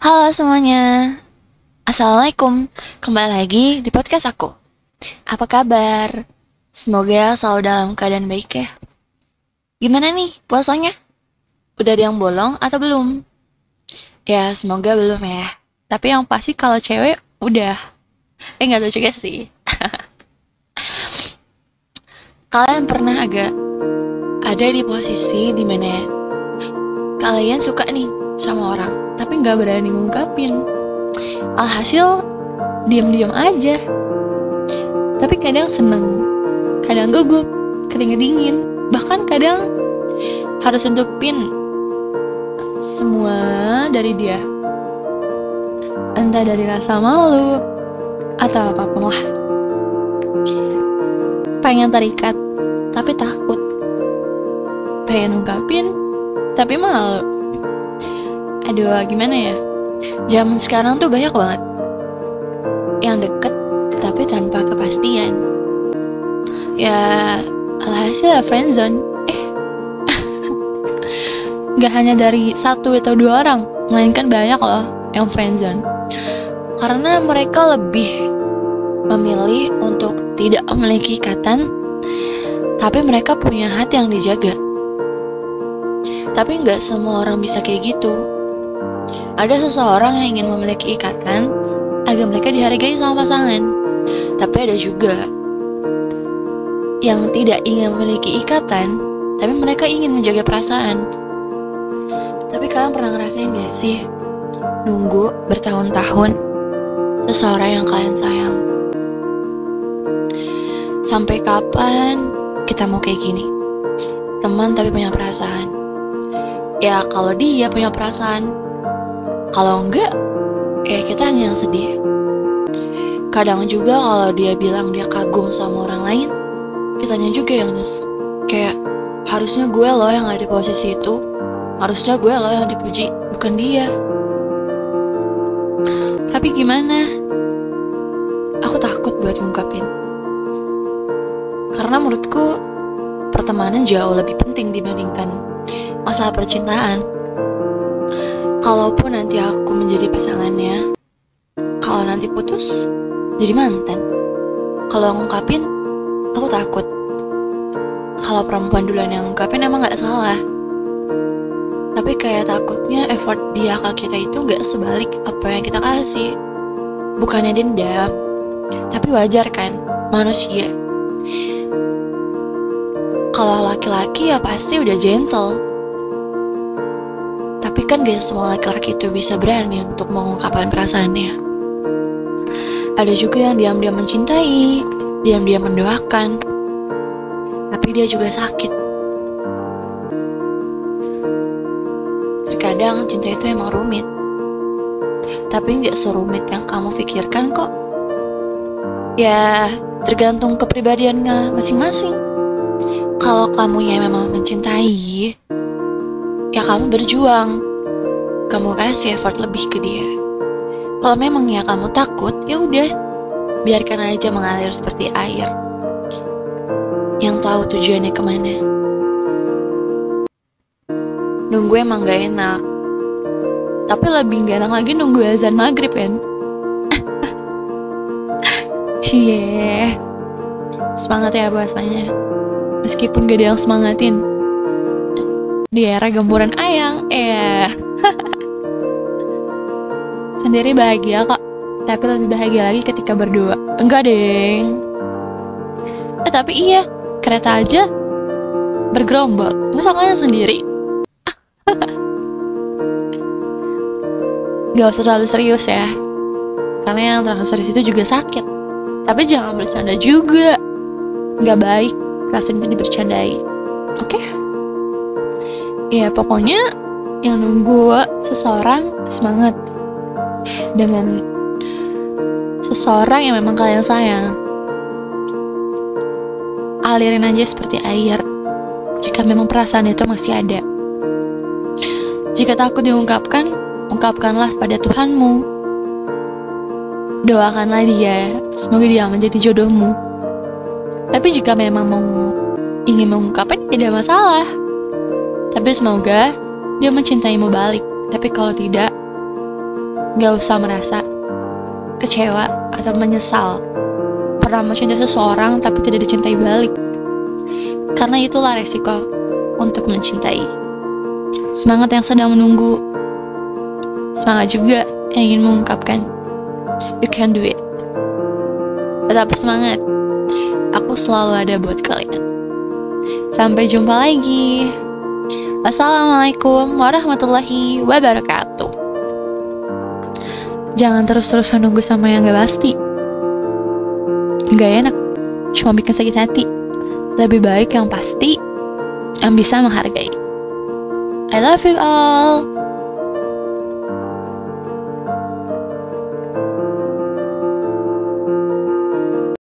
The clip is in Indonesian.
Halo semuanya, Assalamualaikum. Kembali lagi di podcast aku. Apa kabar? Semoga selalu dalam keadaan baik ya. Gimana nih puasanya? Udah ada yang bolong atau belum? Ya semoga belum ya. Tapi yang pasti kalau cewek udah. Eh gak tahu juga sih. Kalian pernah agak ada di posisi di mana kalian suka nih sama orang tapi nggak berani ngungkapin. Alhasil diam-diam aja. Tapi kadang seneng kadang gugup keringet dingin. Bahkan kadang harus tutupin semua dari dia. Entah dari rasa malu atau apa pun lah. Pengen terikat tapi takut. Pengen ungkapin tapi malu aduh gimana ya zaman sekarang tuh banyak banget yang deket tapi tanpa kepastian ya alhasil friendzone eh gak hanya dari satu atau dua orang melainkan banyak loh yang friendzone karena mereka lebih memilih untuk tidak memiliki ikatan, tapi mereka punya hati yang dijaga. Tapi nggak semua orang bisa kayak gitu. Ada seseorang yang ingin memiliki ikatan agar mereka dihargai sama pasangan. Tapi ada juga yang tidak ingin memiliki ikatan, tapi mereka ingin menjaga perasaan. Tapi kalian pernah ngerasain gak sih nunggu bertahun-tahun seseorang yang kalian sayang? Sampai kapan kita mau kayak gini? Teman tapi punya perasaan. Ya kalau dia punya perasaan, kalau enggak, ya kita hanya yang sedih. Kadang juga kalau dia bilang dia kagum sama orang lain, kitanya juga yang nyesek. Kayak harusnya gue loh yang ada di posisi itu, harusnya gue loh yang dipuji, bukan dia. Tapi gimana? Aku takut buat ngungkapin. Karena menurutku pertemanan jauh lebih penting dibandingkan masalah percintaan. Kalaupun nanti aku menjadi pasangannya, kalau nanti putus, jadi mantan. Kalau ngungkapin, aku takut. Kalau perempuan duluan yang ngungkapin emang gak salah. Tapi kayak takutnya effort dia ke kita itu gak sebalik apa yang kita kasih. Bukannya dendam, tapi wajar kan, manusia kalau laki-laki ya pasti udah gentle. Kan gak semua laki-laki itu bisa berani untuk mengungkapkan perasaannya. Ada juga yang diam-diam mencintai, diam-diam mendoakan. Tapi dia juga sakit. Terkadang cinta itu emang rumit. Tapi gak serumit yang kamu pikirkan kok. Ya, tergantung kepribadiannya masing-masing kalau kamu yang memang mencintai, ya kamu berjuang. Kamu kasih effort lebih ke dia. Kalau memang ya kamu takut, ya udah, biarkan aja mengalir seperti air. Yang tahu tujuannya ke mana. Nunggu emang gak enak. Tapi lebih gak enak lagi nunggu azan maghrib kan. Cie. Semangat ya bahasanya meskipun gak ada yang semangatin di era gemburan ayang eh sendiri bahagia kok. Tapi lebih bahagia lagi ketika berdua. Enggak deng. Eh tapi iya kereta aja bergerombol. Masa kalian sendiri? Gak usah terlalu serius ya. Karena yang terlalu serius itu juga sakit. Tapi jangan bercanda juga. Gak baik perasaan itu dibercandai. Oke? Okay? ya pokoknya yang nunggu seseorang semangat dengan seseorang yang memang kalian sayang. Alirin aja seperti air. Jika memang perasaan itu masih ada. Jika takut diungkapkan ungkapkanlah pada Tuhanmu. Doakanlah dia. Semoga dia menjadi jodohmu. Tapi jika memang mau ingin mengungkapkan tidak masalah. Tapi semoga dia mencintaimu balik. Tapi kalau tidak, Gak usah merasa kecewa atau menyesal pernah mencintai seseorang tapi tidak dicintai balik. Karena itulah resiko untuk mencintai. Semangat yang sedang menunggu. Semangat juga yang ingin mengungkapkan. You can do it. Tetap semangat. Aku selalu ada buat kalian. Sampai jumpa lagi. Wassalamualaikum warahmatullahi wabarakatuh. Jangan terus-terusan nunggu sama yang gak pasti. Gak enak, cuma bikin sakit hati. Lebih baik yang pasti, yang bisa menghargai. I love you all.